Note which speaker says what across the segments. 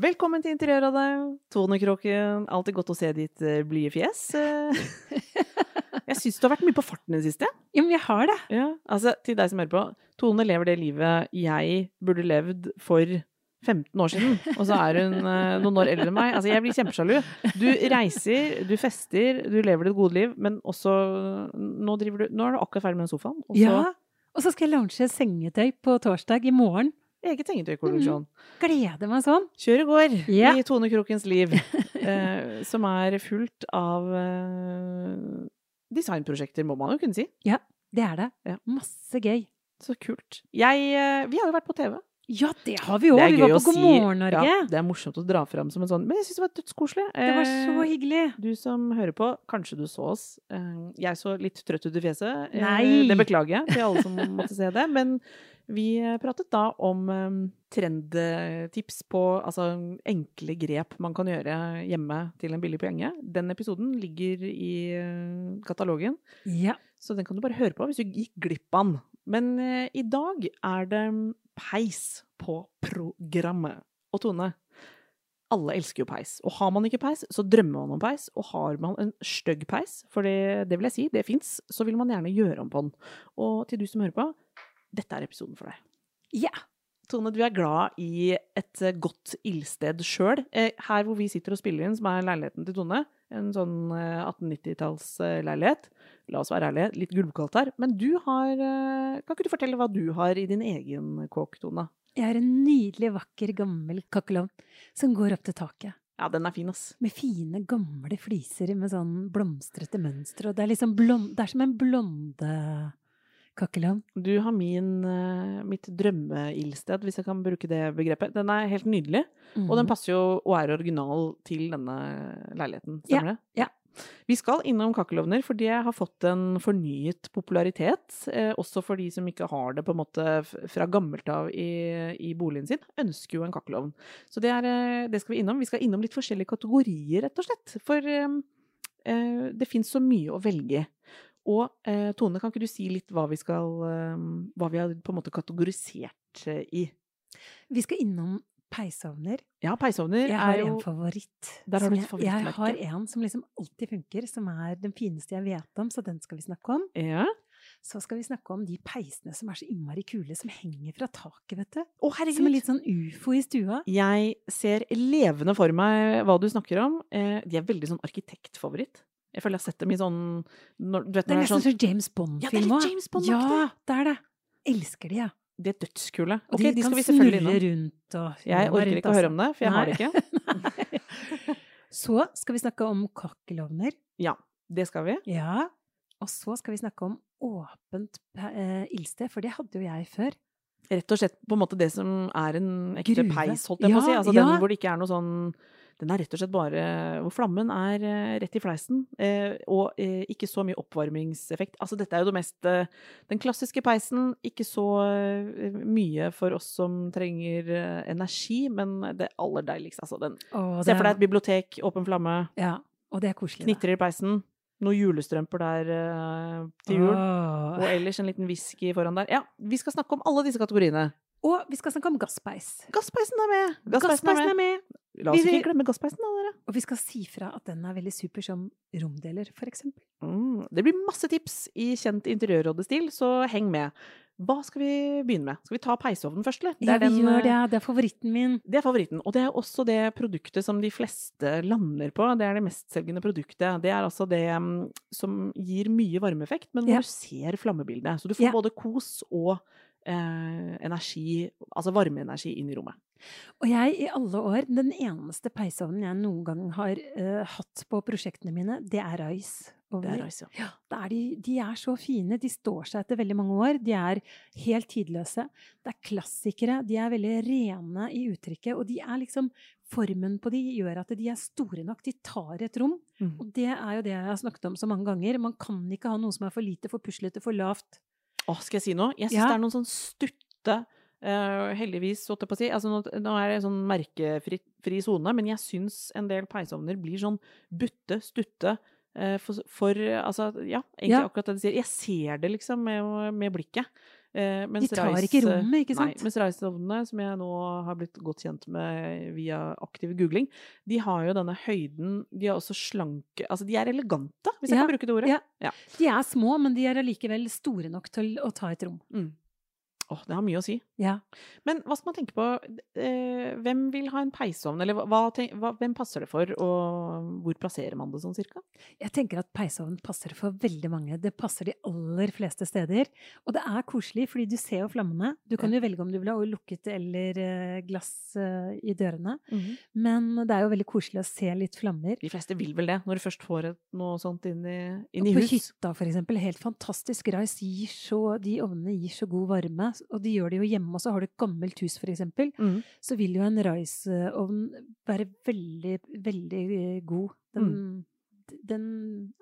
Speaker 1: Velkommen til interiøret av deg, Tone Kråken, alltid godt å se ditt eh, blide fjes. Eh, Jeg syns du har vært mye på farten i det siste.
Speaker 2: Ja, men jeg har det.
Speaker 1: Ja, altså, til deg som hører på. Tone lever det livet jeg burde levd for 15 år siden, og så er hun eh, noen år eldre enn meg. Altså, jeg blir kjempesjalu. Du reiser, du fester, du lever ditt gode liv, men også Nå, driver du, nå er du akkurat ferdig med den sofaen. Og så
Speaker 2: Ja. Og så skal jeg launche sengetøy på torsdag i morgen.
Speaker 1: Eget sengetøykolleksjon.
Speaker 2: Gleder meg sånn.
Speaker 1: Kjør i går
Speaker 2: yeah.
Speaker 1: i Tone Krokens liv, eh, som er fullt av eh, designprosjekter, må man jo kunne si.
Speaker 2: Ja, Det er det.
Speaker 1: Ja.
Speaker 2: Masse gøy.
Speaker 1: Så kult. Jeg, eh, vi har jo vært på TV.
Speaker 2: Ja, det har vi òg. Vi var på God morgen Norge.
Speaker 1: Ja, det er morsomt å dra fram som en sånn Men jeg syns det var dødskoselig.
Speaker 2: Det var så
Speaker 1: Eh,
Speaker 2: hyggelig.
Speaker 1: Du som hører på, kanskje du så oss. Eh, Jeg så litt trøtt ut i fjeset.
Speaker 2: Nei.
Speaker 1: Det beklager jeg til alle som måtte se det. Men vi eh, pratet da om eh, trendtips på altså, enkle grep man kan gjøre hjemme til en billig penge. Den episoden ligger i eh, katalogen,
Speaker 2: Ja.
Speaker 1: så den kan du bare høre på hvis du gikk glipp av den. Men eh, i dag er det peis på programmet. Og Tone, alle elsker jo peis. Og har man ikke peis, så drømmer man om peis. Og har man en stygg peis, for det, det vil jeg si, det fins, så vil man gjerne gjøre om på den. Og til du som hører på, dette er episoden for deg.
Speaker 2: ja.
Speaker 1: Tone, du er glad i et eh, godt ildsted sjøl. Eh, her hvor vi sitter og spiller inn, som er leiligheten til Tone, en sånn eh, 1890-tallsleilighet. La oss være ærlige, litt gulvkaldt her. Men du har eh, Kan ikke du fortelle hva du har i din egen kåk, Tone?
Speaker 2: Jeg har en nydelig, vakker, gammel kakkelovn som går opp til taket.
Speaker 1: Ja, den er fin, ass.
Speaker 2: Med fine, gamle fliser med sånn blomstrete mønster. Og det er liksom blond, Det er som en blondekakkelovn.
Speaker 1: Du har min, eh, mitt drømmeildsted, hvis jeg kan bruke det begrepet. Den er helt nydelig, og den passer jo og er original til denne leiligheten. Stemmer det?
Speaker 2: ja.
Speaker 1: Vi skal innom kakkelovner, fordi jeg har fått en fornyet popularitet. Eh, også for de som ikke har det på en måte fra gammelt av i, i boligen sin, ønsker jo en kakkelovn. Så det, er, eh, det skal vi innom. Vi skal innom litt forskjellige kategorier, rett og slett. For eh, eh, det fins så mye å velge i. Og eh, Tone, kan ikke du si litt hva vi skal eh, Hva vi har på en måte kategorisert eh, i?
Speaker 2: Vi skal innom peisovner.
Speaker 1: Ja, peisovner
Speaker 2: Jeg har
Speaker 1: er jo
Speaker 2: en favoritt.
Speaker 1: Der har du et
Speaker 2: jeg, jeg har en som liksom alltid funker, som er den fineste jeg vet om, så den skal vi snakke om.
Speaker 1: Ja.
Speaker 2: Så skal vi snakke om de peisene som er så innmari kule, som henger fra taket, vet du.
Speaker 1: Å, herregud.
Speaker 2: Som
Speaker 1: er
Speaker 2: en litt sånn ufo i stua.
Speaker 1: Jeg ser levende for meg hva du snakker om. Eh, de er veldig sånn arkitektfavoritt. Jeg føler jeg har sett dem i sånn når, du vet,
Speaker 2: Det er nesten
Speaker 1: sånn,
Speaker 2: som James
Speaker 1: Ja, det er
Speaker 2: Bond-film
Speaker 1: litt
Speaker 2: òg.
Speaker 1: James Bond-aktig.
Speaker 2: Ja, det er det. Elsker de, ja.
Speaker 1: De er dødskule. Ok, de skal
Speaker 2: kan
Speaker 1: vi selvfølgelig innom.
Speaker 2: rundt og
Speaker 1: Jeg orker ikke å høre om det, for jeg har det ikke.
Speaker 2: så skal vi snakke om kakkelovner.
Speaker 1: Ja, det skal vi.
Speaker 2: Ja. Og så skal vi snakke om åpent eh, ildsted, for det hadde jo jeg før.
Speaker 1: Rett og slett på en måte det som er en ekte
Speaker 2: Gruve.
Speaker 1: peis, holdt jeg på å si. Altså
Speaker 2: ja.
Speaker 1: den hvor det ikke er noe sånn Den er rett og slett bare Hvor flammen er eh, rett i fleisen, eh, og eh, ikke så mye oppvarmingseffekt. Altså dette er jo det mest Den klassiske peisen, ikke så mye for oss som trenger energi, men det aller deiligste, altså. Den
Speaker 2: Åh,
Speaker 1: Se for deg et bibliotek, åpen flamme,
Speaker 2: Ja, og det er koselig.
Speaker 1: knitrer i peisen, noen julestrømper der til jul,
Speaker 2: Åh.
Speaker 1: og ellers en liten whisky foran der. Ja, vi skal snakke om alle disse kategoriene.
Speaker 2: Og vi skal snakke om gasspeis.
Speaker 1: Gasspeisen er med!
Speaker 2: Gasspeisen er med.
Speaker 1: La oss
Speaker 2: Vi-
Speaker 1: ikke glemme gasspeisen, da, dere.
Speaker 2: Og vi skal si fra at den er veldig super som romdeler, for eksempel.
Speaker 1: Mm, det blir masse tips i kjent interiørrådestil, så heng med. Hva skal vi begynne med? Skal vi ta peisovnen først, eller?
Speaker 2: Ja, vi
Speaker 1: den,
Speaker 2: gjør det.
Speaker 1: eh,
Speaker 2: Det er favoritten min.
Speaker 1: Det er favoritten. Og det er også det produktet som de fleste lander på. Det er det mestselgende produktet. Det er altså det mm, som gir mye varmeeffekt, men hvor
Speaker 2: Ja.
Speaker 1: du ser flammebildet. Så du får
Speaker 2: Ja.
Speaker 1: både kos og energi, altså varmeenergi, inn i rommet.
Speaker 2: Og jeg i alle år, den eneste peisovnen jeg noen gang har eh, hatt på prosjektene mine, det er Rice.
Speaker 1: Det er Rice, ja.
Speaker 2: Ja, er de, de er så fine. De står seg etter veldig mange år. De er helt tidløse. Det er klassikere. De er veldig rene i uttrykket. Og de er liksom Formen på de gjør at de er store nok. De tar et rom.
Speaker 1: Mm.
Speaker 2: Og det er jo det jeg har snakket om så mange ganger. Man kan ikke ha noe som er for lite, for puslete, for lavt.
Speaker 1: Å, skal jeg si noe? Jeg syns
Speaker 2: Ja.
Speaker 1: det er noen sånn stutte Uh, Heldigvis, holdt jeg på å si. Altså, nå, nå er det sånn merkefri fri sone, men jeg syns en del peisovner blir sånn butte, stutte. eh, for, for altså, ja, egentlig
Speaker 2: Ja.
Speaker 1: akkurat det du sier. Jeg ser det liksom med, med blikket. Eh,
Speaker 2: De tar ikke rommet, ikke sant?
Speaker 1: Nei, mens Rice-ovnene, som jeg nå har blitt godt kjent med via aktiv googling, de har jo denne høyden De er også slanke Altså, de er elegante, hvis jeg kan bruke det ordet.
Speaker 2: ja. De er små, men de er allikevel store nok til å ta et rom.
Speaker 1: Mm. Åh, det har mye å si.
Speaker 2: Ja.
Speaker 1: Men hva skal man tenke på? Eh, hvem vil ha en peisovn, eller hva, hva, hvem passer det for, og hvor plasserer man det sånn cirka?
Speaker 2: Jeg tenker at peisovn passer for veldig mange. Det passer de aller fleste steder. Og det er koselig, fordi du ser jo flammene. Du kan jo velge om du vil ha lukket eller eh, glass eh, i dørene. Men det er jo veldig koselig å se litt flammer.
Speaker 1: De fleste vil vel det, når du først får noe sånt inn i, inn i
Speaker 2: på hytta, for eksempel. Helt fantastisk. Rice gir så, de ovnene gir så god varme. Og de gjør det jo hjemme også. Har du et gammelt hus, for eksempel,
Speaker 1: Mhm.
Speaker 2: så vil jo en Rice-ovn være veldig, veldig eh, god. Den,
Speaker 1: Mm.
Speaker 2: Den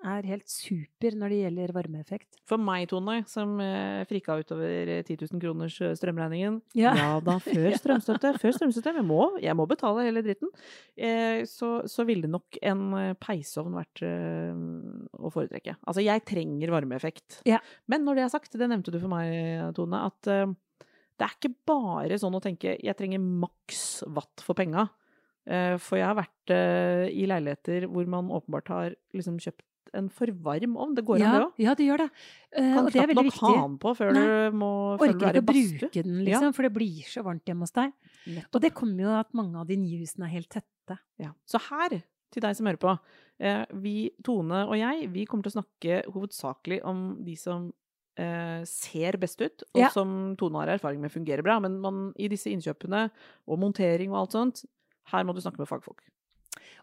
Speaker 2: er helt super når det gjelder varmeeffekt.
Speaker 1: For meg, Tone, som eh, frika utover 10 000 kroners eh, strømregningen
Speaker 2: Ja.
Speaker 1: da, før strømstøtte. Før strømstøtte. Jeg må, jeg må betale hele dritten. Eh, så, så ville nok en eh, peisovn vært eh, å foretrekke. Altså, jeg trenger varmeeffekt.
Speaker 2: Ja.
Speaker 1: Men når det er sagt, det nevnte du for meg, Tone, at eh, det er ikke bare sånn å tenke jeg trenger maks watt for penga. Eh, for jeg har vært eh, i leiligheter hvor man åpenbart har liksom kjøpt en for varm ovn. Det går an,
Speaker 2: ja,
Speaker 1: det òg.
Speaker 2: ja, det gjør det. Uh,
Speaker 1: Kan
Speaker 2: og det er
Speaker 1: knapt nok ha den på før
Speaker 2: Nei.
Speaker 1: du må før du
Speaker 2: Orker
Speaker 1: er
Speaker 2: ikke å bruke den, liksom, for det blir så varmt hjemme hos deg. Og det kommer jo at mange av de nye husene er helt tette.
Speaker 1: Ja. Så her, til deg som hører på, eh, vi, Tone og jeg, vi kommer til å snakke hovedsakelig om de som eh, ser best ut, og
Speaker 2: Ja.
Speaker 1: som Tone har erfaring med fungerer bra. Men man, i disse innkjøpene og montering og alt sånt, her må du snakke med fagfolk.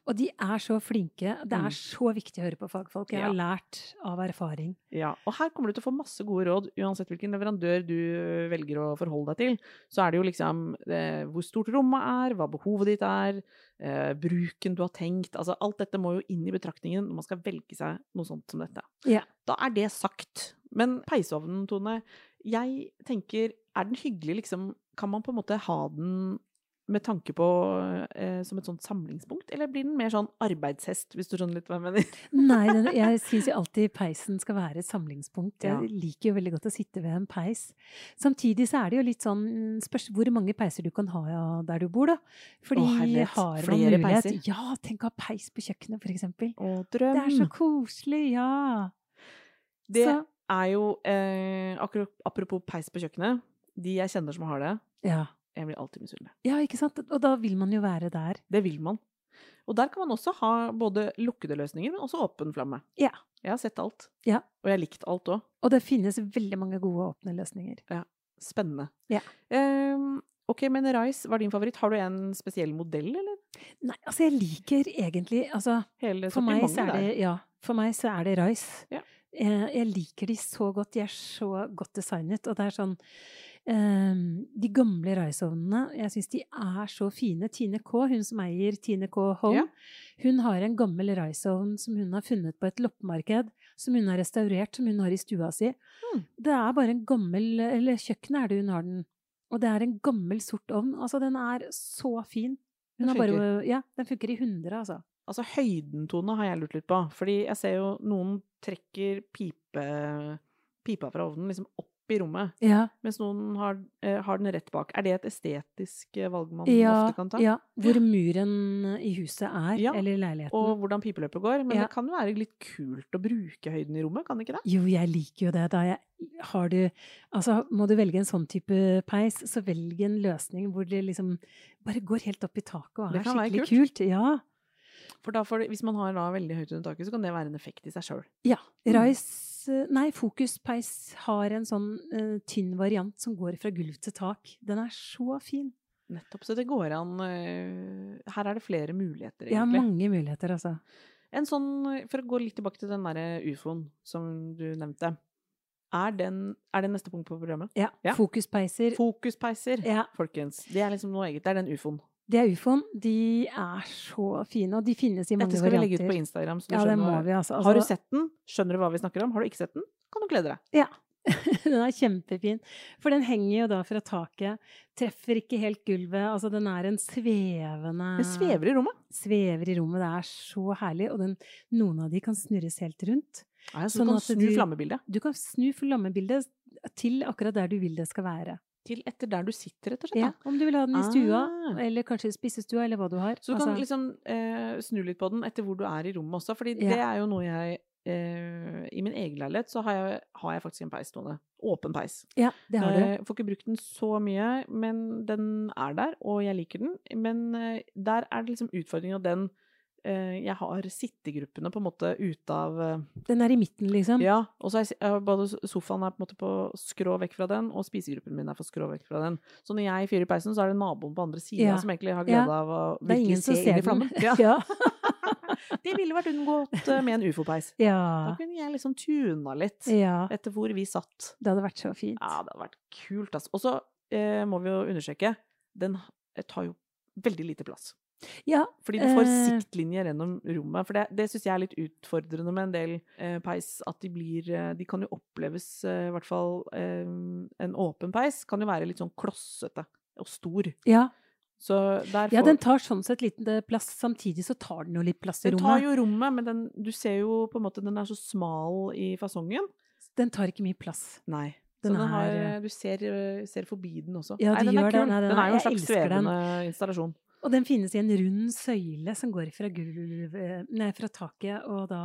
Speaker 2: Og de er så flinke. Det
Speaker 1: Mm.
Speaker 2: er så viktig å høre på fagfolk. Jeg har
Speaker 1: Ja.
Speaker 2: lært av erfaring.
Speaker 1: Ja, og her kommer du til å få masse gode råd, uansett hvilken leverandør du velger å forholde deg til. Så er det jo liksom eh, hvor stort rommet er, hva behovet ditt er, eh, bruken du har tenkt. Altså alt dette må jo inn i betraktningen når man skal velge seg noe sånt som dette.
Speaker 2: Ja.
Speaker 1: Da er det sagt. Men peisovnen, Tone, jeg tenker, er den hyggelig, liksom? Kan man på en måte ha den med tanke på eh, som et sånt samlingspunkt, eller blir den mer sånn arbeidshest, hvis du skjønner litt hva jeg mener?
Speaker 2: Nei, den, jeg syns jo alltid peisen skal være et samlingspunkt. Jeg
Speaker 1: Ja.
Speaker 2: liker jo veldig godt å sitte ved en peis. Samtidig så er det jo litt sånn Spørs hvor mange peiser du kan ha der du bor, da. Fordi
Speaker 1: Å, herlighet.
Speaker 2: har man
Speaker 1: Flere
Speaker 2: mulighet
Speaker 1: peiser.
Speaker 2: Ja, tenk å ha peis på kjøkkenet, for eksempel.
Speaker 1: Å,
Speaker 2: Det er så koselig, ja.
Speaker 1: Det
Speaker 2: Så,
Speaker 1: er jo eh, akkurat, Apropos peis på kjøkkenet. De jeg kjenner som har det,
Speaker 2: ja.
Speaker 1: Jeg blir alltid misunnelig.
Speaker 2: ja, ikke sant? Og da vil man jo være der.
Speaker 1: Det vil man. Og der kan man også ha både lukkede løsninger, men også åpen flamme.
Speaker 2: Ja.
Speaker 1: Jeg har sett alt.
Speaker 2: Ja.
Speaker 1: Og jeg har likt alt òg.
Speaker 2: Og det finnes veldig mange gode åpne løsninger. Ja.
Speaker 1: Spennende.
Speaker 2: Ja.
Speaker 1: Um, ok, men Rice var din favoritt. Har du en spesiell modell, eller?
Speaker 2: Nei, altså jeg liker egentlig altså
Speaker 1: Hele
Speaker 2: For meg, så er det, ja, for meg så er det Rice.
Speaker 1: Ja.
Speaker 2: Jeg, Jeg liker de så godt. De er så godt designet. Og det er sånn De gamle Rice-ovnene, jeg syns de er så fine. Tine K, hun som eier Tine K Home,
Speaker 1: Ja.
Speaker 2: hun har en gammel Rice-ovn som hun har funnet på et loppemarked. Som hun har restaurert, som hun har i stua si.
Speaker 1: Hmm.
Speaker 2: Det er bare en gammel Eller kjøkkenet er det hun har den. Og det er en gammel, sort ovn. Altså, den er så fin. Hun
Speaker 1: Den
Speaker 2: har bare,
Speaker 1: funker.
Speaker 2: ja, den funker i 100, altså.
Speaker 1: Altså høydentone har jeg lurt litt på. Fordi jeg ser jo noen trekker pipe, pipa fra ovnen liksom opp i rommet,
Speaker 2: Ja,
Speaker 1: mens noen har, eh, har den rett bak. Er det et estetisk eh, valg man
Speaker 2: ja,
Speaker 1: ofte kan ta?
Speaker 2: ja. Hvor muren i huset er,
Speaker 1: Ja,
Speaker 2: eller leiligheten.
Speaker 1: Og hvordan pipeløpet går. Men det kan jo være litt kult å bruke høyden i rommet, kan det ikke det?
Speaker 2: Jo, jeg liker jo det. Da jeg, har du Altså, må du velge en sånn type peis, så velg en løsning hvor det liksom bare går helt opp i taket og er skikkelig kult. Ja.
Speaker 1: For da får du, hvis man har da veldig høyt under taket, så kan det være en effekt i seg sjøl.
Speaker 2: Ja.
Speaker 1: Mm.
Speaker 2: Rise eh, Nei, Fokuspeis har en sånn uh, tynn variant som går fra gulv til tak. Den er så fin.
Speaker 1: Nettopp. Så det går an uh, Her er det flere muligheter, egentlig.
Speaker 2: Ja, mange muligheter, altså.
Speaker 1: En sånn, For å gå litt tilbake til den derre ufoen som du nevnte. Er, den, er det neste punkt på programmet?
Speaker 2: Ja.
Speaker 1: Ja.
Speaker 2: Fokuspeiser.
Speaker 1: Fokuspeiser,
Speaker 2: Ja,
Speaker 1: folkens. Det er liksom noe eget. Det er den ufoen.
Speaker 2: Det er ufoen. De er så fine, og de finnes i mange varianter.
Speaker 1: Dette skal vi legge ut på Instagram. Så du
Speaker 2: Ja, det
Speaker 1: skjønner
Speaker 2: må vi, altså.
Speaker 1: Har du
Speaker 2: Altså,
Speaker 1: sett den? Skjønner du hva vi snakker om? Har du ikke sett den? Kan du glede deg.
Speaker 2: Ja. den er kjempefin. For den henger jo da fra taket. Treffer ikke helt gulvet. Altså, den er en svevende
Speaker 1: Den svever i rommet.
Speaker 2: svever i rommet. Det er så herlig. Og den, noen av de kan snurres helt rundt.
Speaker 1: Ja, så
Speaker 2: Sånn
Speaker 1: du kan snu
Speaker 2: du-
Speaker 1: flammebildet
Speaker 2: Du kan snu flammebildet til akkurat der du vil det skal være.
Speaker 1: Til etter der du sitter, rett og slett.
Speaker 2: Ja, om du vil ha den i stua,
Speaker 1: Ah.
Speaker 2: eller kanskje spisestua, eller hva du har.
Speaker 1: Så du kan
Speaker 2: Altså,
Speaker 1: liksom eh, snu litt på den etter hvor du er i rommet også. Fordi
Speaker 2: Ja.
Speaker 1: det er jo noe jeg eh, I min egen leilighet så har jeg, har jeg faktisk en peis stående. Åpen peis.
Speaker 2: ja, det har du.
Speaker 1: Eh, får ikke brukt den så mye, men den er der, og jeg liker den. Men eh, der er det liksom at den Jeg har sittegruppene på en måte ute av eh,
Speaker 2: Den er i midten, liksom.
Speaker 1: Ja, og så er både sofaen er på en måte på skrå vekk fra den, og spisegruppen min er på skrå vekk fra den. Så når jeg fyrer i peisen, så er det naboen på andre sida
Speaker 2: Ja.
Speaker 1: som egentlig har
Speaker 2: Ja.
Speaker 1: glede av å
Speaker 2: Det
Speaker 1: virkelig se inn
Speaker 2: ser
Speaker 1: i flammen. Ja.
Speaker 2: Ja.
Speaker 1: Det ville vært unngått eh, med en ufo-peis. Da kunne jeg liksom tuna litt
Speaker 2: ja.
Speaker 1: etter hvor vi satt.
Speaker 2: Det hadde vært så fint.
Speaker 1: Ja, det hadde vært kult, altså. Og så eh, må vi jo undersøke, den eh, tar jo veldig lite plass.
Speaker 2: Ja,
Speaker 1: Fordi du får
Speaker 2: Eh.
Speaker 1: siktlinjer gjennom rommet. For det, det syns jeg er litt utfordrende med en del eh, peis. At de blir eh, De kan jo oppleves, eh, i hvert fall En åpen peis kan jo være litt sånn klossete og stor.
Speaker 2: ja.
Speaker 1: Så der
Speaker 2: ja, den tar sånn sett liten plass. Samtidig så tar den jo litt plass i rommet.
Speaker 1: den tar jo rommet, men den, du ser jo på en måte Den er så smal i fasongen.
Speaker 2: Den tar ikke mye plass.
Speaker 1: Nei.
Speaker 2: Den
Speaker 1: så den
Speaker 2: er,
Speaker 1: har, du ser, ser forbi den også.
Speaker 2: Ja,
Speaker 1: Nei,
Speaker 2: du
Speaker 1: den er
Speaker 2: gjør det.
Speaker 1: kul.
Speaker 2: Nei, den
Speaker 1: den
Speaker 2: er-
Speaker 1: er jo en slags svevende installasjon.
Speaker 2: Og den finnes i en rund søyle som går fra, gulv, nei, fra taket og da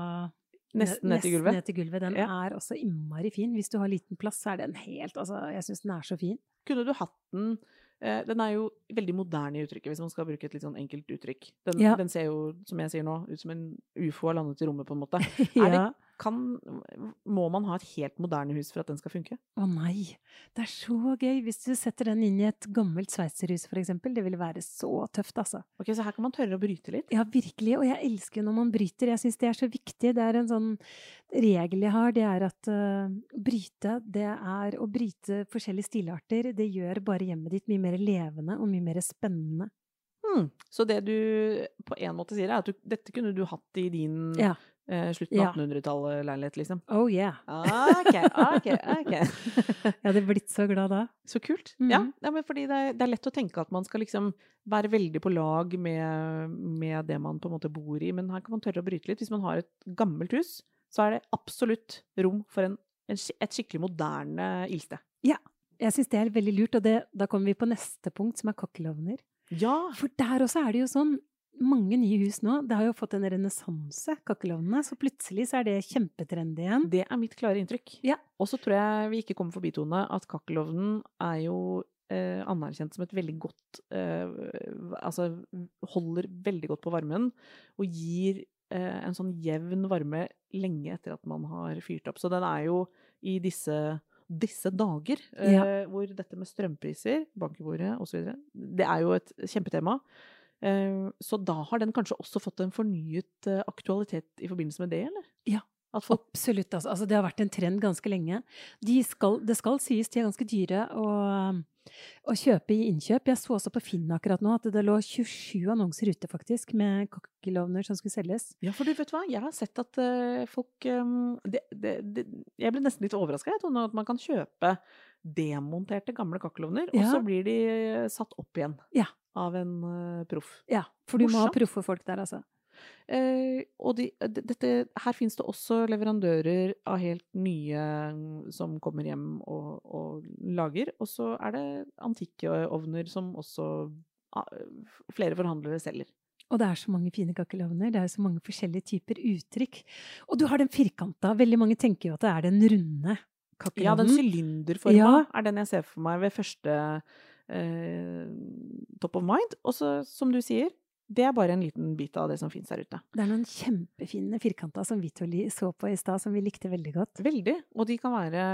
Speaker 1: Nesten ned til gulvet.
Speaker 2: ned til gulvet. Den
Speaker 1: Ja.
Speaker 2: er også innmari fin. Hvis du har liten plass, så er den helt Altså, jeg syns den er så fin.
Speaker 1: Kunne du hatt den eh, Den er jo veldig moderne i uttrykket, hvis man skal bruke et litt sånn enkelt uttrykk. Den,
Speaker 2: Ja.
Speaker 1: den ser jo, som jeg sier nå, ut som en ufo har landet i rommet, på en måte.
Speaker 2: ja.
Speaker 1: det- Kan, må man ha et helt moderne hus for at den skal funke?
Speaker 2: Å nei, det er så gøy. Hvis du setter den inn i et gammelt sveitserhus, for eksempel. Det ville være så tøft, altså.
Speaker 1: Ok, Så her kan man tørre å bryte litt?
Speaker 2: Ja, virkelig. Og jeg elsker når man bryter. Jeg syns det er så viktig. Det er en sånn regel jeg har. Det er at uh, bryte, det er å bryte forskjellige stilarter. Det gjør bare hjemmet ditt mye mer levende og mye mer spennende.
Speaker 1: Hmm. Så det du på en måte sier, er at du, dette kunne du hatt i din
Speaker 2: Ja.
Speaker 1: Eh, slutten
Speaker 2: Ja.
Speaker 1: av 1800-tallet-leilighet, liksom?
Speaker 2: Oh yeah.
Speaker 1: Ok, ok, ok.
Speaker 2: Jeg hadde blitt så glad da.
Speaker 1: Så kult. Ja,
Speaker 2: Mhm.
Speaker 1: ja, men fordi det er, det er lett å tenke at man skal liksom være veldig på lag med, med det man på en måte bor i, men her kan man tørre å bryte litt. Hvis man har et gammelt hus, så er det absolutt rom for en, en, et skikkelig moderne ildsted.
Speaker 2: Jeg syns det er veldig lurt, og det, da kommer vi på neste punkt, som er kakkelovner.
Speaker 1: Ja!
Speaker 2: For der også er det jo sånn mange nye hus nå. Det har jo fått en renessanse, kakkelovnene. Så plutselig så er det kjempetrendy igjen.
Speaker 1: Det er mitt klare inntrykk.
Speaker 2: Ja.
Speaker 1: Og så tror jeg vi ikke kommer forbi, Tone, at kakkelovnen er jo eh, anerkjent som et veldig godt eh, Altså holder veldig godt på varmen og gir eh, en sånn jevn varme lenge etter at man har fyrt opp. Så den er jo i disse disse dager, eh,
Speaker 2: Ja.
Speaker 1: hvor dette med strømpriser, bankebordet osv., det er jo et kjempetema. Eh, Så da har den kanskje også fått en fornyet eh, aktualitet i forbindelse med det, eller?
Speaker 2: Ja.
Speaker 1: Folk
Speaker 2: Absolutt. Altså. altså, det har vært en trend ganske lenge. De skal, det skal sies de er ganske dyre å, å kjøpe i innkjøp. Jeg så også på Finn akkurat nå at det lå 27 annonser ute faktisk med kakkelovner som skulle selges.
Speaker 1: Ja, for du vet hva, jeg har sett at eh, folk eh, det, det, det, Jeg ble nesten litt overraska at man kan kjøpe demonterte gamle kakkelovner, og så blir de satt opp igjen
Speaker 2: Ja.
Speaker 1: av en uh, proff.
Speaker 2: Ja, for du må ha proffe folk der, altså.
Speaker 1: Eh, og de, dette, her finnes det også leverandører av helt nye mm, som kommer hjem og, og lager. Og så er det antikke ovner som også ah, flere forhandlere selger.
Speaker 2: Og det er så mange fine kakkelovner. Det er så mange forskjellige typer uttrykk. Og du har den firkanta. Veldig mange tenker jo at det er den runde
Speaker 1: Ja, den sylinderforma
Speaker 2: Ja.
Speaker 1: er den jeg ser for meg ved første eh, top of mind. Og så, som du sier, det er bare en liten bit av det som fins der ute.
Speaker 2: Det er noen kjempefine firkanta som Vitoli så på i stad, som vi likte veldig godt.
Speaker 1: Veldig. Og de kan være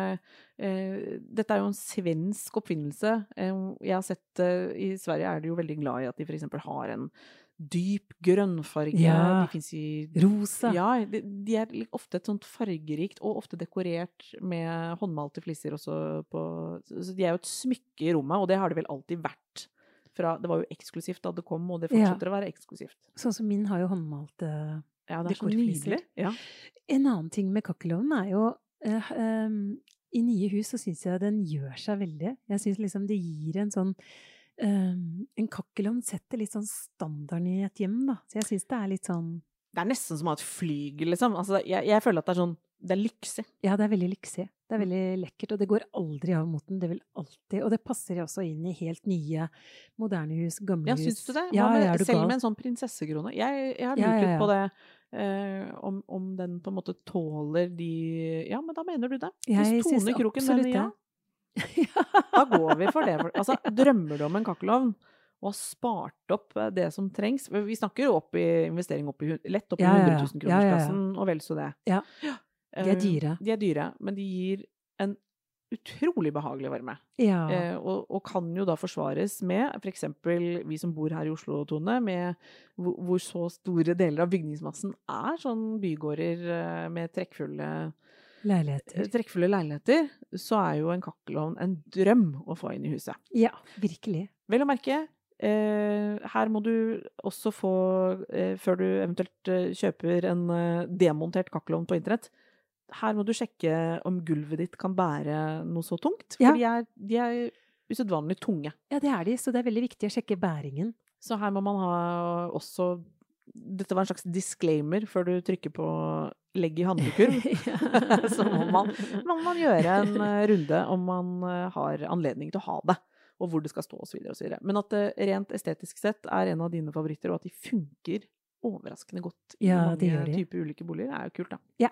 Speaker 1: eh, Dette er jo en svensk oppfinnelse. Eh, jeg har sett eh, I Sverige er de jo veldig glad i at de f.eks. har en dyp grønnfarge.
Speaker 2: Ja.
Speaker 1: De fins i
Speaker 2: Rosa.
Speaker 1: Ja, de, de er ofte et sånt fargerikt, og ofte dekorert med håndmalte fliser også på Så de er jo et smykke i rommet, og det har det vel alltid vært. Fra, det var jo eksklusivt da det kom, og det
Speaker 2: Ja.
Speaker 1: fortsetter å være eksklusivt.
Speaker 2: Sånn som min har jo håndmalte
Speaker 1: Ja, det er
Speaker 2: Dekorfliser.
Speaker 1: Ja.
Speaker 2: En annen ting med kakkelovnen er jo eh, um, I nye hus så syns jeg den gjør seg veldig. Jeg syns liksom det gir en sånn ehm, En kakkelovn setter litt sånn standarden i et hjem, da. Så jeg syns det er litt sånn
Speaker 1: Det er nesten som å ha et flygel, liksom. Altså, jeg, jeg føler at det er sånn Det er lyksig.
Speaker 2: Ja, det er veldig lyksig. Det er veldig lekkert, og det går aldri av moten. Det vil alltid Og det passer også inn i helt nye, moderne hus, gamle hus.
Speaker 1: Ja, syns du det?
Speaker 2: Ja,
Speaker 1: med,
Speaker 2: ja, du
Speaker 1: selv med en sånn prinsessekrone? Jeg, jeg har lurt litt på det. Uh, om, om den på en måte tåler de Ja, men da mener du det. Hvis Tone Kroken mener ja. da går vi for det. Altså, drømmer du om en kakkelovn og har spart opp eh, det som trengs Vi snakker jo opp i investering opp i, lett opp i
Speaker 2: Ja, ja,
Speaker 1: 100 000
Speaker 2: Ja, ja, ja.
Speaker 1: kronersklassen, og vel så det.
Speaker 2: Ja. De er
Speaker 1: Eh,
Speaker 2: dyre.
Speaker 1: De er dyre, men de gir en utrolig behagelig varme.
Speaker 2: Ja.
Speaker 1: Eh, og, og kan jo da forsvares med f.eks. vi som bor her i Oslo, Tone, med hvor, hvor så store deler av bygningsmassen er sånn bygårder eh, med trekkfulle,
Speaker 2: Leiligheter.
Speaker 1: trekkfulle leiligheter, så er jo en kakkelovn en drøm å få inn i huset.
Speaker 2: Ja, virkelig.
Speaker 1: Vel å merke, eh, her må du også få, eh, før du eventuelt eh, kjøper en demontert kakkelovn på internett, her må du sjekke om gulvet ditt kan bære noe så tungt. For
Speaker 2: Ja.
Speaker 1: de, er, de er usedvanlig tunge.
Speaker 2: Ja, det er de, så det er veldig viktig å sjekke bæringen.
Speaker 1: Så her må man ha også Dette var en slags disclaimer før du trykker på 'legg i handlekurv'. så må man, må man gjøre en eh, runde om man eh, har anledning til å ha det. Og hvor det skal stå osv. Men at det rent estetisk sett er en av dine favoritter, og at de funker overraskende godt i
Speaker 2: Ja,
Speaker 1: mange typer ulike boliger, er jo kult, da.
Speaker 2: Ja.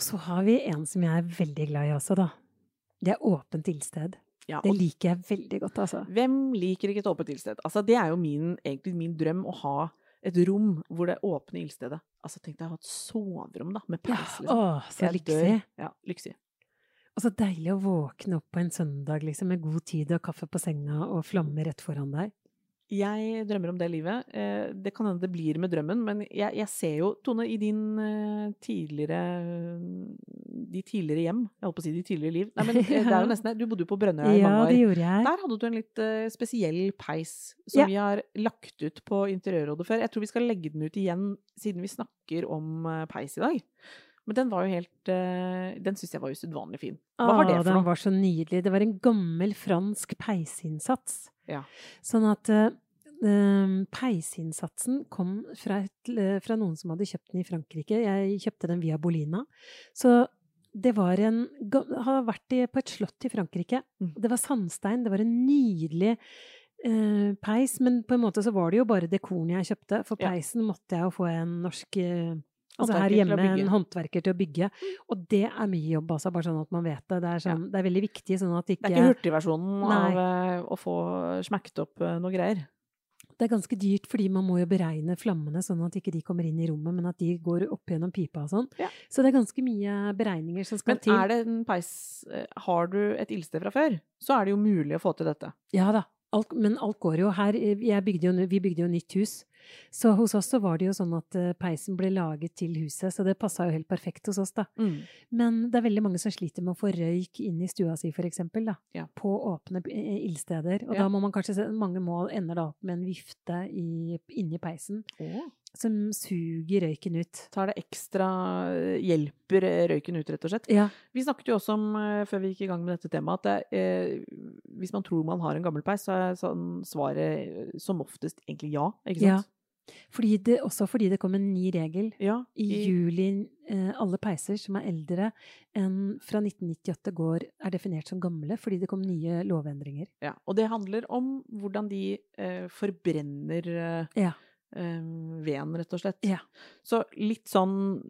Speaker 2: Og så har vi en som jeg er veldig glad i også, da. Det er åpent ildsted.
Speaker 1: Ja,
Speaker 2: Det liker jeg veldig godt, altså.
Speaker 1: hvem liker ikke et åpent ildsted? Altså, det er jo min, egentlig min drøm å ha et rom hvor det åpne ildstedet Altså, tenk deg å ha et soverom, da, med
Speaker 2: Ja,
Speaker 1: peis, liksom.
Speaker 2: Åh, så
Speaker 1: Jeg dør.
Speaker 2: lyksig.
Speaker 1: Ja, lyksig.
Speaker 2: Og så deilig å våkne opp på en søndag liksom, med god tid og kaffe på senga og flamme rett foran deg.
Speaker 1: Jeg drømmer om det livet. Eh, Det kan hende det blir med drømmen, men jeg, jeg ser jo, Tone, i din eh, tidligere De tidligere hjem, jeg holdt på å si de tidligere liv Nei, men eh, det er jo nesten det. Du bodde jo på Brønnøya i
Speaker 2: Ja,
Speaker 1: mange år.
Speaker 2: det gjorde jeg.
Speaker 1: Der hadde du en litt spesiell peis som
Speaker 2: Ja.
Speaker 1: vi har lagt ut på Interiørrådet før. Jeg tror vi skal legge den ut igjen, siden vi snakker om peis i dag. Men den var jo helt Den syns jeg var usedvanlig fin. Hva var det for noe?
Speaker 2: Den var så nydelig. Det var en gammel fransk peisinnsats.
Speaker 1: Ja.
Speaker 2: Sånn at eh, peisinnsatsen kom fra, et, fra noen som hadde kjøpt den i Frankrike. Jeg kjøpte den via Bolina. Så det var en Har vært i, på et slott i Frankrike.
Speaker 1: Mm.
Speaker 2: Det var sandstein. Det var en nydelig eh, peis, men på en måte så var det jo bare dekoren jeg kjøpte. For peisen måtte jeg jo få en norsk eh, Altså her hjemme en håndverker til å bygge. Og det er mye jobb, altså, bare sånn at man vet det. Det er, sånn, det er veldig viktig, sånn at ikke
Speaker 1: Det er ikke hurtigversjonen av eh, å få smekt opp eh, noe greier.
Speaker 2: Det er ganske dyrt, fordi man må jo beregne flammene sånn at ikke de kommer inn i rommet, men at de går opp gjennom pipa og sånn.
Speaker 1: Ja.
Speaker 2: Så det er ganske mye beregninger som skal
Speaker 1: Men
Speaker 2: til.
Speaker 1: er det en peis eh, Har du et ildsted fra før, så er det jo mulig å få til dette.
Speaker 2: Ja da. Alt, men alt går jo her. Bygde jo, vi bygde jo nytt hus, Så hos oss så var det jo sånn at eh, peisen ble laget til huset, så det passa jo helt perfekt hos oss, da.
Speaker 1: Mm.
Speaker 2: Men det er veldig mange som sliter med å få røyk inn i stua si, for eksempel, da.
Speaker 1: Ja.
Speaker 2: På åpne ildsteder. Og
Speaker 1: Ja.
Speaker 2: da må man kanskje se Mange må ender da opp med en vifte i, inni peisen som suger røyken ut.
Speaker 1: Tar det ekstra Hjelper røyken ut, rett og slett.
Speaker 2: Ja.
Speaker 1: Vi snakket jo også om, eh, før vi gikk i gang med dette temaet, at det, eh, hvis man tror man har en gammel peis, så er sånn svaret eh, som oftest egentlig ja. Ikke
Speaker 2: Ja.
Speaker 1: sant?
Speaker 2: Fordi det, også fordi det kom en ny regel
Speaker 1: Ja.
Speaker 2: i juli. Eh, alle peiser som er eldre enn fra 1998 går, er definert som gamle fordi det kom nye lovendringer.
Speaker 1: Ja, og det handler om hvordan de eh, forbrenner eh,
Speaker 2: Ja.
Speaker 1: Eh, veden, rett og slett.
Speaker 2: Ja.
Speaker 1: Så litt sånn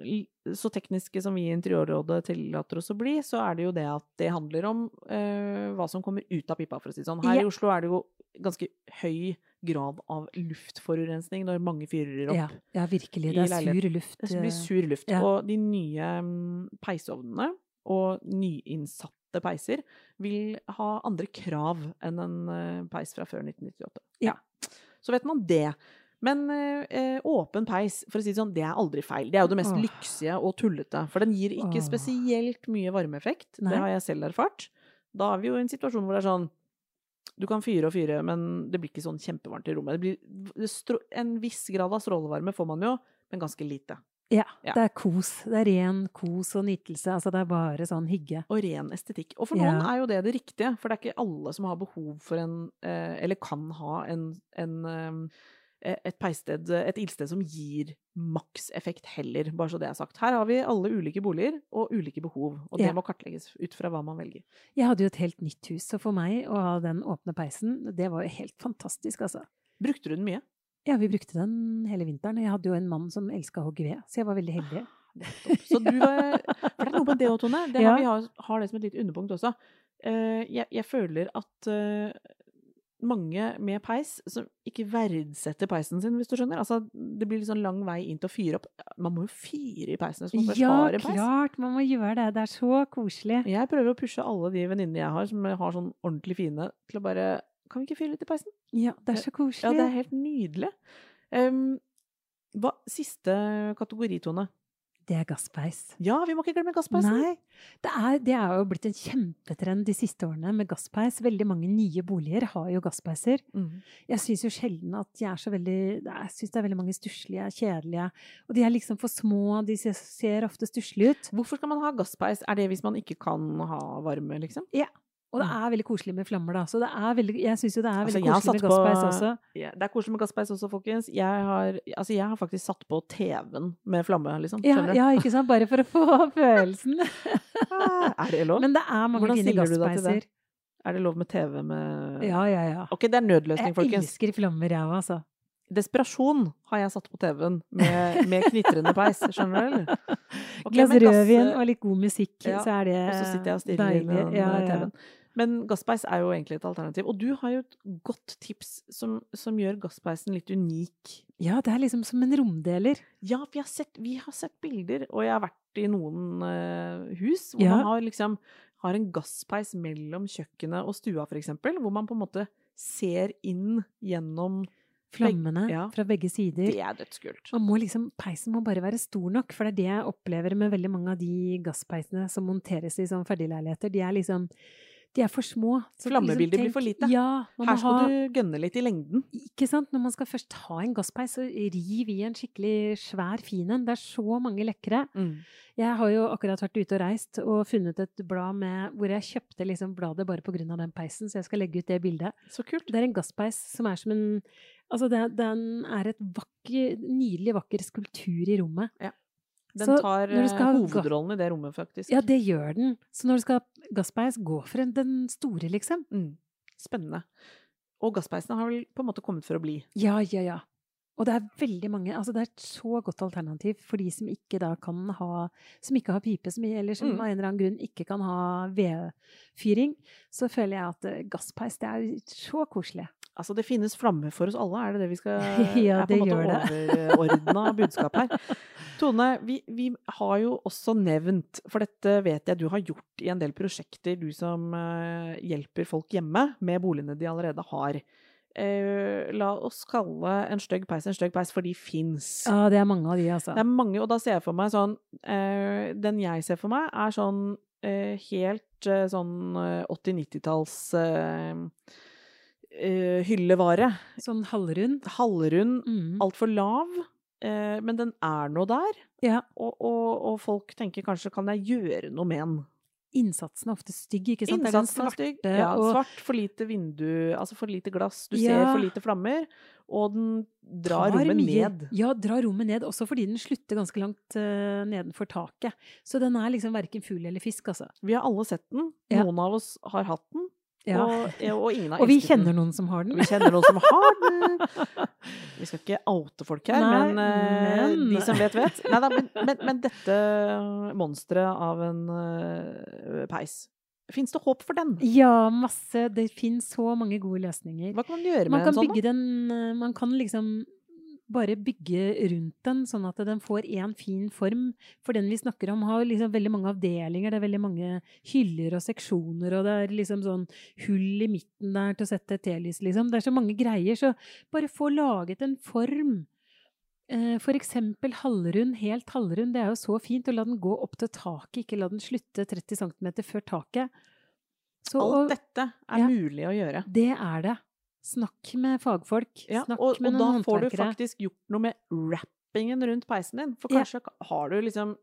Speaker 1: Så tekniske som vi i Interiørrådet tillater oss å bli, så er det jo det at det handler om eh, hva som kommer ut av pipa, for å si det sånn. Her
Speaker 2: Ja.
Speaker 1: i Oslo er det jo ganske høy grad av luftforurensning når mange fyrer opp.
Speaker 2: Ja, ja, virkelig. Det er sur luft.
Speaker 1: Det blir
Speaker 2: eh,
Speaker 1: sur luft. Og de nye mm, peisovnene og nyinnsatte peiser vil ha andre krav enn en peis fra før 1998.
Speaker 2: Ja.
Speaker 1: Så vet man det. Men eh, eh, åpen peis, for å si det sånn, det er aldri feil. Det er jo det mest
Speaker 2: Åh.
Speaker 1: lyksige og tullete. For den gir ikke
Speaker 2: Åh.
Speaker 1: spesielt mye varmeeffekt.
Speaker 2: Nei.
Speaker 1: Det har jeg selv erfart. Da er vi jo i en situasjon hvor det er sånn du kan fyre og fyre, men det blir ikke sånn kjempevarmt i rommet. Det blir, en viss grad av strålevarme får man jo, men ganske lite.
Speaker 2: Ja,
Speaker 1: Ja.
Speaker 2: det er kos. Det er ren kos og nytelse. Altså, det er bare sånn hygge.
Speaker 1: Og ren estetikk. Og for noen
Speaker 2: Ja.
Speaker 1: er jo det det riktige, for det er ikke alle som har behov for en eh, Eller kan ha en, en eh, et peissted, et ildsted som gir makseffekt heller, bare så det er sagt. Her har vi alle ulike boliger og ulike behov, og det
Speaker 2: Ja.
Speaker 1: må kartlegges ut fra hva man velger.
Speaker 2: Jeg hadde jo et helt nytt hus, så for meg å ha den åpne peisen, det var jo helt fantastisk, altså.
Speaker 1: Brukte du den mye?
Speaker 2: Ja, vi brukte den hele vinteren. Jeg hadde jo en mann som elska å hogge ved, så jeg var veldig heldig.
Speaker 1: Så du var For det er noe med det òg, Tone. Det
Speaker 2: Ja.
Speaker 1: vi har, har det som et litt underpunkt også. Eh, jeg, jeg føler at eh, mange med peis som ikke verdsetter peisen sin, hvis du skjønner. Altså, det blir litt sånn lang vei inn til å fyre opp. Man må jo fyre i peisen hvis man først
Speaker 2: Ja,
Speaker 1: har en peis.
Speaker 2: klart! Man må gjøre det. Det er så koselig.
Speaker 1: Jeg prøver å pushe alle de venninnene jeg har som har sånn ordentlig fine, til å bare Kan vi ikke fyre litt i peisen?
Speaker 2: Ja, det er så koselig.
Speaker 1: Ja, det er helt nydelig. Um, hva, siste kategori, Tone.
Speaker 2: Det er gasspeis.
Speaker 1: Ja, vi må ikke glemme gasspeisen.
Speaker 2: Nei. Det er, det er jo blitt en kjempetrend de siste årene med gasspeis. Veldig mange nye boliger har jo gasspeiser.
Speaker 1: Mm.
Speaker 2: Jeg syns jo sjelden at de er så veldig Jeg syns det er veldig mange stusslige, kjedelige. Og de er liksom for små, de ser, ser ofte stusslige ut.
Speaker 1: Hvorfor skal man ha gasspeis? Er det hvis man ikke kan ha varme, liksom?
Speaker 2: Og det er veldig koselig med flammer, da. Så det er veldig, jeg syns jo det er veldig
Speaker 1: altså,
Speaker 2: koselig med gasspeis også.
Speaker 1: Ja, det er koselig med gasspeis også, folkens. Jeg har, altså, jeg har faktisk satt på TV-en med flamme, liksom.
Speaker 2: Ja, ja, ikke sant? Bare for å få følelsen.
Speaker 1: Ah, er det lov?
Speaker 2: Men det er mange
Speaker 1: Hvordan
Speaker 2: fine gasspeiser.
Speaker 1: Er det lov med TV med
Speaker 2: Ja, ja, ja.
Speaker 1: Ok, det er nødløsning,
Speaker 2: Jeg
Speaker 1: folkens.
Speaker 2: elsker flammer, jeg òg, altså.
Speaker 1: Desperasjon har jeg satt på TV-en med, med knitrende peis. Skjønner du, eller? Ok,
Speaker 2: Glass rødvin og litt god musikk,
Speaker 1: Ja,
Speaker 2: så er det
Speaker 1: Og så sitter jeg og stirrer inn i
Speaker 2: deilig. ja.
Speaker 1: TV-en. Men gasspeis er jo egentlig et alternativ. Og du har jo et godt tips som, som gjør gasspeisen litt unik.
Speaker 2: Ja, det er liksom som en romdeler.
Speaker 1: Ja, vi har sett, vi har sett bilder, og jeg har vært i noen uh, hus hvor
Speaker 2: Ja.
Speaker 1: man har liksom har en gasspeis mellom kjøkkenet og stua, for eksempel, hvor man på en måte ser inn gjennom
Speaker 2: Flammene
Speaker 1: ja.
Speaker 2: fra begge sider.
Speaker 1: Det er dødskult.
Speaker 2: Man må liksom, peisen må bare være stor nok, for det er det jeg opplever med veldig mange av de gasspeisene som monteres i sånn ferdigleiligheter. De er liksom De er for små.
Speaker 1: Flammebildet blir
Speaker 2: tenk-
Speaker 1: for lite.
Speaker 2: Ja.
Speaker 1: Her skal
Speaker 2: ha,
Speaker 1: du gønne litt i lengden.
Speaker 2: Ikke sant? Når man skal først ha en gasspeis, så riv i en skikkelig svær fin en. Det er så mange lekre. Jeg har jo akkurat vært ute og reist og funnet et blad med, hvor jeg kjøpte liksom bladet bare av den peisen, så jeg skal legge ut det bildet.
Speaker 1: Så kult.
Speaker 2: Det er en gasspeis som er som en Altså, det, den er et vakker, nydelig vakker skulptur i rommet.
Speaker 1: Den tar eh, hovedrollen i det rommet, faktisk.
Speaker 2: Ja, det gjør den. Så når du skal ha gasspeis, gå for en- den store, liksom.
Speaker 1: Mm. Spennende. Og gasspeisene har vel på en måte kommet for å bli.
Speaker 2: Ja, ja, ja. Og det er veldig mange Altså, det er et så godt alternativ for de som ikke da kan ha Som ikke har pipe, som, eller som
Speaker 1: Mm.
Speaker 2: av en eller annen grunn ikke kan ha vedfyring. Så føler jeg at eh, gasspeis, det er så koselig.
Speaker 1: Altså, det finnes flammer for oss alle, er det det vi skal
Speaker 2: Ja,
Speaker 1: er på en måte overordna budskap her. Tone, vi, vi har jo også nevnt, for dette vet jeg du har gjort i en del prosjekter, du som eh, hjelper folk hjemme med boligene de allerede har. Eh, La oss kalle en stygg peis en stygg peis, for de fins.
Speaker 2: Ja, det er mange av de, altså.
Speaker 1: Det er mange, og da ser jeg for meg sånn eh, Den jeg ser for meg, er sånn eh, helt eh, sånn eh, 80-90-talls eh, eh, hyllevare.
Speaker 2: Sånn halvrund.
Speaker 1: Halvrund,
Speaker 2: Mm.
Speaker 1: altfor lav, men den er nå der.
Speaker 2: Ja.
Speaker 1: Og, og, og folk tenker kanskje kan jeg gjøre noe med den?
Speaker 2: Innsatsen er ofte stygg, ikke sant?
Speaker 1: Innsatsen er stygg. Ja,
Speaker 2: og
Speaker 1: svart, for lite vindu, altså for lite glass. Du
Speaker 2: Ja.
Speaker 1: ser for lite flammer, og den drar
Speaker 2: tar
Speaker 1: rommet
Speaker 2: mye-
Speaker 1: ned.
Speaker 2: Ja, drar rommet ned, også fordi den slutter ganske langt uh, nedenfor taket. Så den er liksom verken fugl eller fisk, altså.
Speaker 1: Vi har alle sett den.
Speaker 2: Ja.
Speaker 1: Noen av oss har hatt den,
Speaker 2: Ja.
Speaker 1: og, og ingen har
Speaker 2: Og vi kjenner noen som har den.
Speaker 1: Vi kjenner noen som har den. Vi skal ikke oute folk her,
Speaker 2: Nei,
Speaker 1: men, eh,
Speaker 2: men-
Speaker 1: de som vet, vet. Neida, men, men, men dette monsteret av en uh, peis Fins det håp for den?
Speaker 2: Ja, masse. Det finnes så mange gode løsninger.
Speaker 1: Hva kan man gjøre
Speaker 2: Man
Speaker 1: med
Speaker 2: kan
Speaker 1: en sånn?
Speaker 2: den eh, Man kan liksom bare bygge rundt den, sånn at den får én fin form. For den vi snakker om, har liksom veldig mange avdelinger. Det er veldig mange hyller og seksjoner, og det er liksom sånn hull i midten der til å sette telys, liksom. Det er så mange greier. Så bare få laget en form. Eh, For eksempel halvrund, helt halvrund. Det er jo så fint å la den gå opp til taket, ikke la den slutte 30 cm før taket. Så,
Speaker 1: Alt dette er
Speaker 2: Ja.
Speaker 1: mulig å gjøre.
Speaker 2: det er det. Snakk med fagfolk.
Speaker 1: Ja,
Speaker 2: Snakk
Speaker 1: og,
Speaker 2: med
Speaker 1: og da
Speaker 2: noen
Speaker 1: får du faktisk gjort noe med wrappingen rundt peisen din. For
Speaker 2: Ja.
Speaker 1: kanskje har du liksom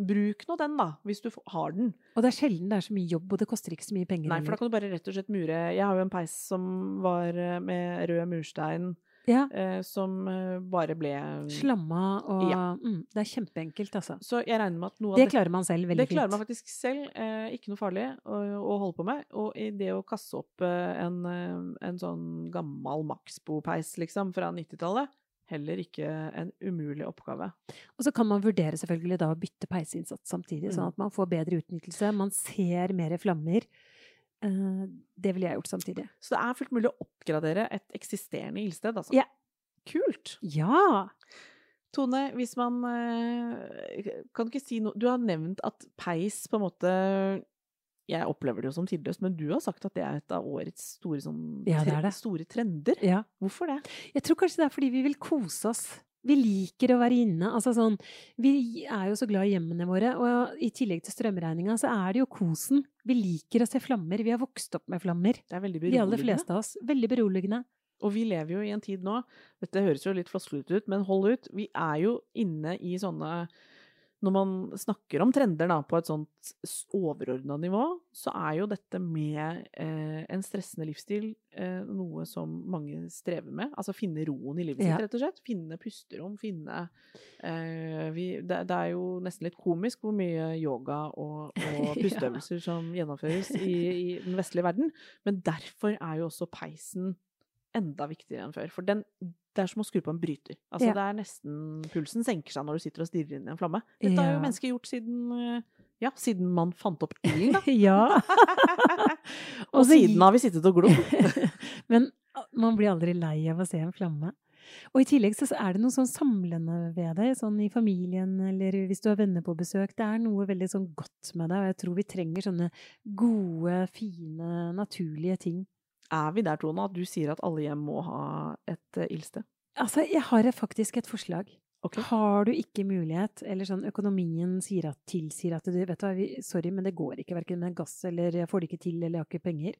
Speaker 1: Bruk nå den, da, hvis du har den.
Speaker 2: Og det er sjelden det er så mye jobb, og det koster ikke så mye penger.
Speaker 1: Nei, for da kan du bare rett og slett mure Jeg har jo en peis som var eh, med rød murstein,
Speaker 2: ja,
Speaker 1: eh, som eh, bare ble
Speaker 2: Slamma og
Speaker 1: Ja.
Speaker 2: mm, Det er kjempeenkelt, altså.
Speaker 1: Så jeg regner med at noe av
Speaker 2: Det klarer man selv veldig fint.
Speaker 1: Det klarer man faktisk selv. Eh, ikke noe farlig å, å holde på med. Og i det å kaste opp eh, en, eh, en sånn gammel Maxbo-peis, liksom, fra 90-tallet, heller ikke en umulig oppgave.
Speaker 2: Og så kan man vurdere selvfølgelig da å bytte peisinnsats samtidig,
Speaker 1: Mm.
Speaker 2: sånn at man får bedre utnyttelse. Man ser mer flammer. Eh, det ville jeg gjort samtidig.
Speaker 1: Så det er fullt mulig å oppgradere et eksisterende ildsted, altså.
Speaker 2: Ja.
Speaker 1: Kult!
Speaker 2: Ja!
Speaker 1: Tone, hvis man eh, Kan du ikke si noe Du har nevnt at peis på en måte Jeg opplever det jo som tidløst, men du har sagt at det er et av årets store, sånn,
Speaker 2: Ja, det er det.
Speaker 1: store trender.
Speaker 2: ja.
Speaker 1: Hvorfor det?
Speaker 2: Jeg tror kanskje det er fordi vi vil kose oss. Vi liker å være inne. Altså sånn, vi er jo så glad i hjemmene våre, og i tillegg til strømregninga så er det jo kosen. Vi liker å se flammer. Vi har vokst opp med flammer.
Speaker 1: Det er veldig beroligende.
Speaker 2: De aller fleste av oss. Veldig beroligende.
Speaker 1: Og vi lever jo i en tid nå Dette høres jo litt flosklete ut, men hold ut. Vi er jo inne i sånne Når man snakker om trender da, på et sånt overordna nivå, så er jo dette med eh, en stressende livsstil eh, noe som mange strever med. Altså finne roen i livet
Speaker 2: Ja.
Speaker 1: sitt, rett og slett. Finne pusterom, finne eh, vi, det, det er jo nesten litt komisk hvor mye yoga og, og
Speaker 2: Ja.
Speaker 1: som gjennomføres i, i den vestlige verden. Men derfor er jo også peisen enda viktigere enn før. For den, det er som å skru på en bryter. Altså,
Speaker 2: Ja.
Speaker 1: det er nesten Pulsen senker seg når du sitter og stirrer inn i en flamme. Dette har jo
Speaker 2: Ja.
Speaker 1: mennesker gjort siden eh, Ja, siden man fant opp ilden, da.
Speaker 2: ja.
Speaker 1: og siden har vi sittet og glodd.
Speaker 2: Men ah, man blir aldri lei av å se en flamme. Og i tillegg så er det noe sånn samlende ved det, sånn i familien eller hvis du har venner på besøk. Det er noe veldig sånn godt med det, og jeg tror vi trenger sånne gode, fine, naturlige ting.
Speaker 1: Er vi der, Tone, at du sier at alle hjem må ha et uh, ildsted?
Speaker 2: Altså, jeg har faktisk et forslag.
Speaker 1: Okay.
Speaker 2: Har du ikke mulighet, eller sånn økonomien sier at, tilsier at du vet du hva, vi, sorry, men det går ikke verken med gass eller jeg får det ikke til eller jeg har ikke penger,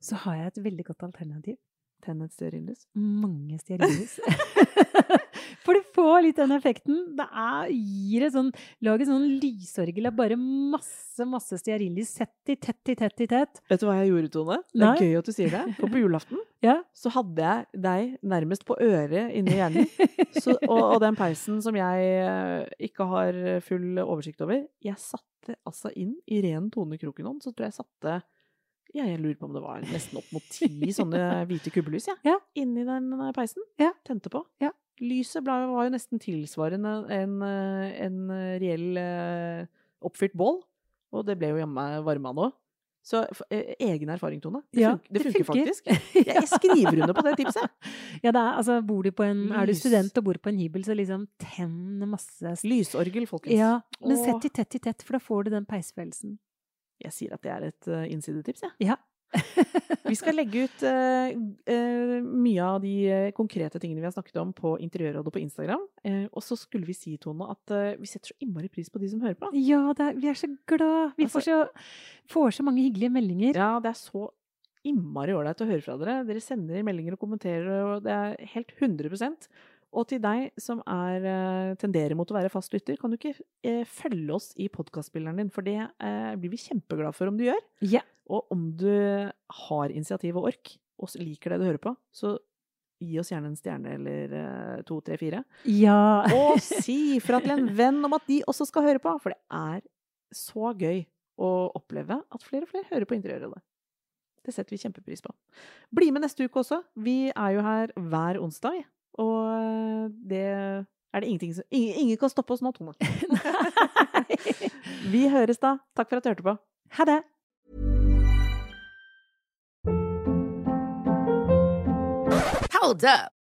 Speaker 2: så har jeg et veldig godt alternativ.
Speaker 1: Tenn et stearinlys?
Speaker 2: Mange stearinlys. For du får litt den effekten. Det er, gir et sånn Lag et sånn lysorgel av bare masse, masse stearinlys. Sett i tett i tett i tett.
Speaker 1: Vet du hva jeg gjorde, Tone? Det
Speaker 2: Nei.
Speaker 1: er gøy at du sier det. For på julaften
Speaker 2: Ja.
Speaker 1: så hadde jeg deg nærmest på øret inni hjernen. Så, og, og den peisen som jeg eh, ikke har full oversikt over Jeg satte altså inn i ren Tone Krokenånd, så tror jeg jeg satte ja, jeg lurer på om det var nesten opp mot ti sånne hvite kubbelys, jeg.
Speaker 2: Ja.
Speaker 1: Inni den eh, peisen.
Speaker 2: Ja.
Speaker 1: Tente på.
Speaker 2: Ja.
Speaker 1: Lyset ble- var jo nesten tilsvarende en, eh, en reell eh, oppfyrt bål. Og det ble jo jammen varma nå. Så egen erfaring, Tone. Det,
Speaker 2: Ja,
Speaker 1: funker, det funker faktisk. Jeg, jeg skriver under på det tipset.
Speaker 2: Ja, det er, altså, bor du på en, er du student og bor på en hybel, så liksom tenn masse
Speaker 1: Lysorgel, folkens.
Speaker 2: Ja, men sett i tett i tett, for da får du den peisfølelsen.
Speaker 1: Jeg sier at det er et uh, innsidetips, jeg.
Speaker 2: Ja.
Speaker 1: Vi skal legge ut uh, uh, mye av de uh, konkrete tingene vi har snakket om på Interiørrådet på Instagram. og så skulle vi si, Tone, at vi setter så innmari pris på de som hører på.
Speaker 2: Ja, er, vi er så glad. Vi altså, får, så, får, så, mange hyggelige meldinger.
Speaker 1: Ja, det er så innmari ålreit å høre fra dere. Dere sender meldinger og kommenterer, og det er helt 100 og til deg som er, tenderer mot å være fast lytter, kan du ikke eh, følge oss i podkastspilleren din? For det eh, blir vi kjempeglade for om du gjør.
Speaker 2: Ja.
Speaker 1: Og om du har initiativ og ork, og liker det du hører på, så gi oss gjerne en stjerne eller eh, to, tre, fire.
Speaker 2: Ja.
Speaker 1: og si fra til en venn om at de også skal høre på, for det er så gøy å oppleve at flere og flere hører på Interiørrådet. Det setter vi kjempepris på. Bli med neste uke også. Vi er jo her hver onsdag, og det er det ingenting som Ingen, ingen kan stoppe oss nå, Tone. vi høres da. Takk for at du hørte på.
Speaker 2: Ha det!
Speaker 3: Hold up.